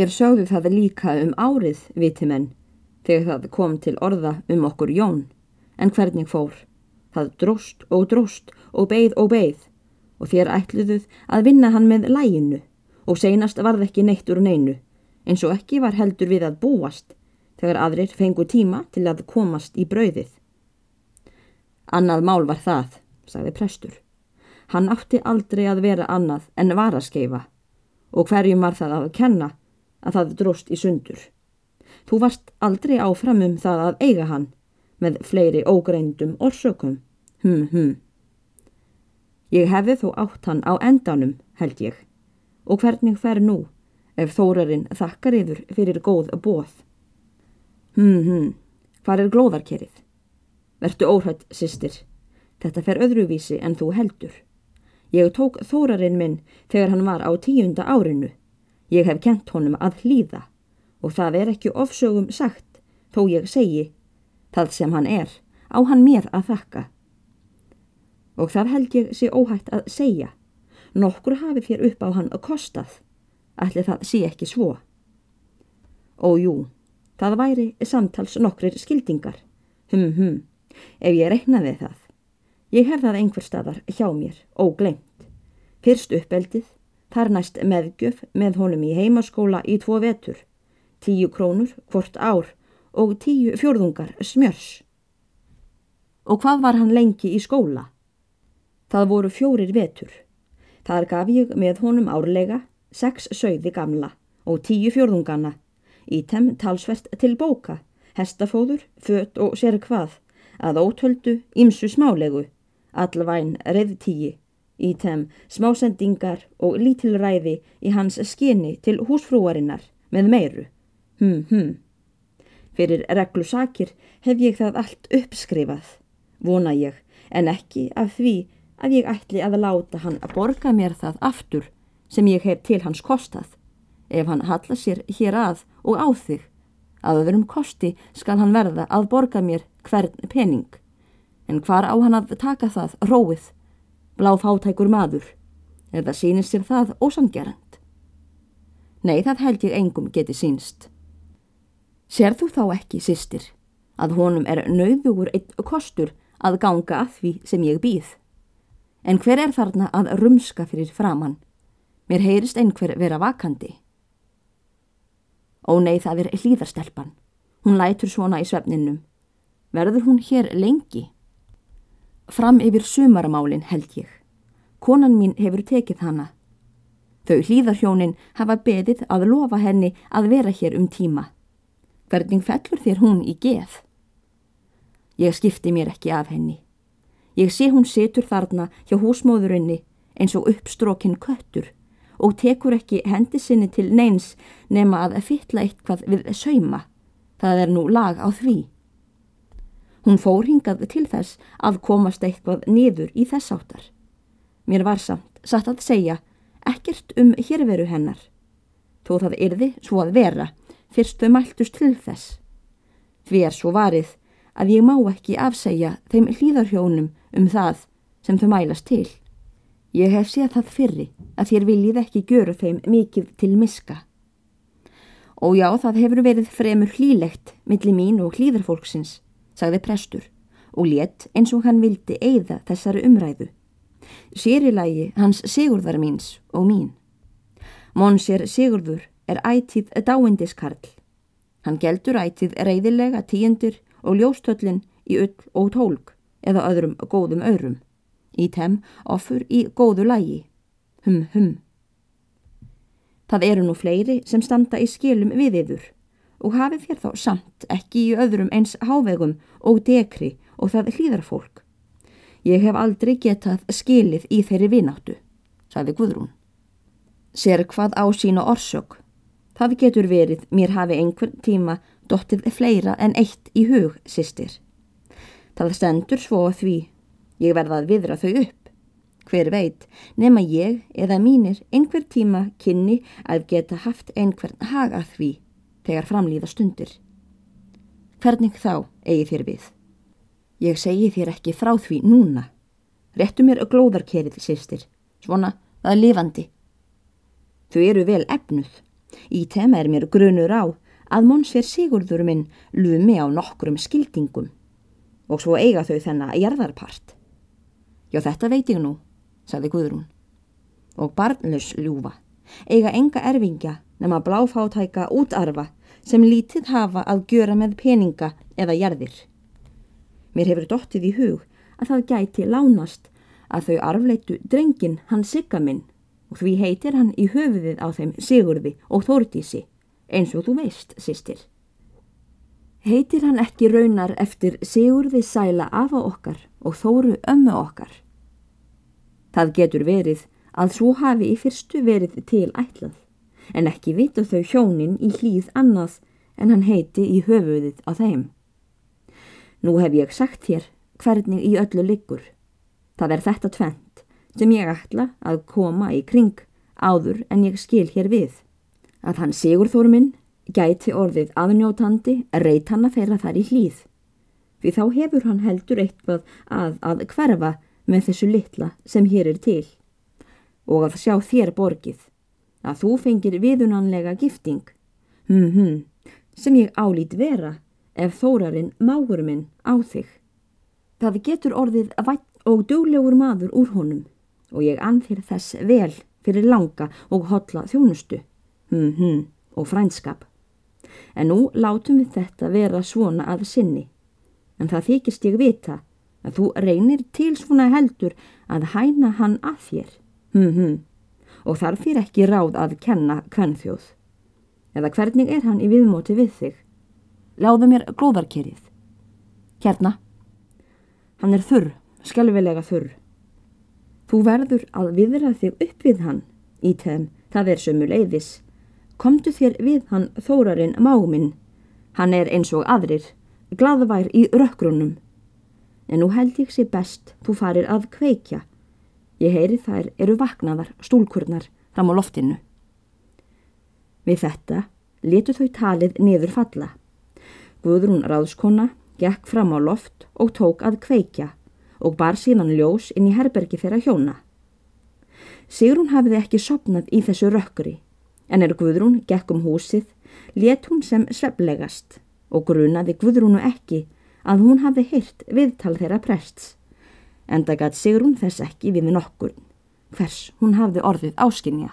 Fyrir sögðu það líka um árið, vitimenn, þegar það kom til orða um okkur Jón. En hvernig fór? Það dróst og dróst og beigð og beigð og þér ætluðuð að vinna hann með læginu og seinast varð ekki neitt úr neinu, eins og ekki var heldur við að búast þegar aðrir fengu tíma til að komast í brauðið. Annað mál var það, sagði prestur. Hann átti aldrei að vera annað en var að skeifa og hverjum var það að kenna að það dróst í sundur. Þú varst aldrei áfram um það að eiga hann með fleiri ógreindum orsökum. Hm, hm. Ég hefði þó átt hann á endanum, held ég. Og hvernig fer nú ef þórarinn þakkar yfir fyrir góð bóð? Hm, hm. Hvar er glóðarkerið? Vertu óhætt, sýstir. Þetta fer öðruvísi en þú heldur. Ég tók þórarinn minn þegar hann var á tíunda árinu. Ég hef kent honum að hlýða og það er ekki ofsögum sagt þó ég segi það sem hann er á hann mér að þakka. Og það held ég sé óhætt að segja. Nokkur hafi þér upp á hann að kostað. Ætli það sé ekki svo. Og jú, það væri samtals nokkrir skildingar. Hum hum, ef ég reknaði það. Ég hef það einhver staðar hjá mér, óglengt. Fyrst uppeldið, þar næst meðgjöf með honum í heimaskóla í tvo vetur, tíu krónur hvort ár og tíu fjörðungar smjörs. Og hvað var hann lengi í skóla? Það voru fjórir vetur. Þar gaf ég með honum árlega sex sögði gamla og tíu fjörðungana, ítem talsvert til bóka, hestafóður, fött og sér hvað, að ótöldu ímsu smálegu allvæn reyðtíi, í tem smásendingar og lítilræði í hans skinni til húsfrúarinnar með meiru. Hm, hm. Fyrir reglusakir hef ég það allt uppskrifað, vona ég, en ekki af því að ég ætli að láta hann að borga mér það aftur sem ég hef til hans kostað, ef hann halla sér hér að og á þig. Að öðrum kosti skal hann verða að borga mér hvern pening en hvar á hann að taka það róið, bláð fátækur maður, eða sínir sér það ósangerand? Nei, það held ég engum geti sínst. Ser þú þá ekki, sýstir, að honum er nauðugur eitt kostur að ganga að því sem ég býð? En hver er þarna að rumska fyrir framann? Mér heyrist einhver vera vakandi. Ó nei, það er hlýðarstelpan. Hún lætur svona í svefninum. Verður hún hér lengi? Fram yfir sumaramálin held ég. Konan mín hefur tekið hana. Þau hlýðarhjónin hafa beðið að lofa henni að vera hér um tíma. Hvernig fellur þér hún í geð? Ég skipti mér ekki af henni. Ég sé hún setur þarna hjá húsmóðurinni eins og uppstrókin köttur og tekur ekki hendi sinni til neins nema að fytla eitthvað við sauma. Það er nú lag á því. Hún fór hingað til þess að komast eitthvað niður í þess áttar. Mér var samt satt að segja ekkert um hérveru hennar. Þó það yrði svo að vera fyrst þau mæltust til þess. Því er svo varið að ég má ekki afsegja þeim hlýðarhjónum um það sem þau mælast til. Ég hef séð það fyrri að þér viljið ekki gjöru þeim mikið til miska. Og já, það hefur verið fremur hlýlegt millir mín og hlýðarfólksins sagði prestur og létt eins og hann vildi eigða þessari umræðu. Sérilagi hans Sigurðar míns og mín. Mónsér Sigurður er ætið dáindiskarl. Hann geldur ætið reyðilega tíundir og ljóstöllin í ull og tólk eða öðrum góðum öðrum. Í tem ofur í góðu lægi. Hum hum. Það eru nú fleiri sem standa í skilum við yfir og hafið þér þá samt ekki í öðrum eins hávegum og dekri og það hlýðar fólk. Ég hef aldrei getað skilið í þeirri vináttu, sagði Guðrún. Ser hvað á sína orsök. Það getur verið mér hafi einhvern tíma dottið fleira en eitt í hug, sýstir. Það stendur svo því ég verða að viðra þau upp. Hver veit, nema ég eða mínir einhver tíma kynni að geta haft einhvern haga því þegar framlýða stundir. Hvernig þá eigi þér við? Ég segi þér ekki frá því núna. Rettu mér glóðarkerið, sýstir. Svona, það er lifandi. Þau eru vel efnuð Í tem er mér grunur á að Monsver Sigurður minn lumi á nokkrum skildingum og svo eiga þau þennan jarðarpart. Já þetta veit ég nú, saði Guðrún. Og barnlaus ljúfa, eiga enga erfingja nema bláfátæka útarfa sem lítið hafa að gjöra með peninga eða jarðir. Mér hefur dottið í hug að það gæti lánast að þau arfleitu drengin hann sigga minn og því heitir hann í höfuðið á þeim Sigurði og Þórdísi eins og þú veist, sýstir. Heitir hann ekki raunar eftir Sigurði sæla afa okkar og Þóru ömmu okkar? Það getur verið að svo hafi í fyrstu verið til ætlað en ekki vita þau hjónin í hlýð annað en hann heiti í höfuðið á þeim. Nú hef ég sagt þér hvernig í öllu liggur. Það er þetta tvent sem ég ætla að koma í kring áður en ég skil hér við. Að hann Sigurþór minn gæti orðið aðnjótandi reyt hann að færa þar í hlýð. Því þá hefur hann heldur eitthvað að, að hverfa með þessu litla sem hér er til og að sjá þér borgið að þú fengir viðunanlega gifting hm hm sem ég álít vera ef þórarinn mágur minn á þig. Það getur orðið vætt og duglegur maður úr honum og ég anþýr þess vel fyrir langa og hotla þjónustu hm hm og frænskap. En nú látum við þetta vera svona að sinni. En það þykist ég vita að þú reynir til svona heldur að hæna hann að þér. Hm hm og þarf þér ekki ráð að kenna kvennþjóð. Eða hvernig er hann í viðmóti við þig? Láðu mér glóðarkerið. Hérna. Hann er þurr, skjálfilega þurr. Þú verður að viðra þig upp við hann, í tegum, það er sömu leiðis. Komdu þér við hann þórarinn máminn. Hann er eins og aðrir, gladvær í rökgrunum. En nú held ég sé best þú farir að kveikja Ég heyri þær eru vaknaðar stúlkurnar fram á loftinu. Við þetta letu þau talið niður falla. Guðrún ráðskona gekk fram á loft og tók að kveikja og bar síðan ljós inn í herbergi þeirra hjóna. Sigrún hafiði ekki sopnað í þessu rökkri en er Guðrún gekk um húsið let hún sem sveplegast og grunaði Guðrúnu ekki að hún hafi heyrt viðtal þeirra prests enda gæt Sigrún þess ekki við nokkur hvers hún hafði orðið áskinja.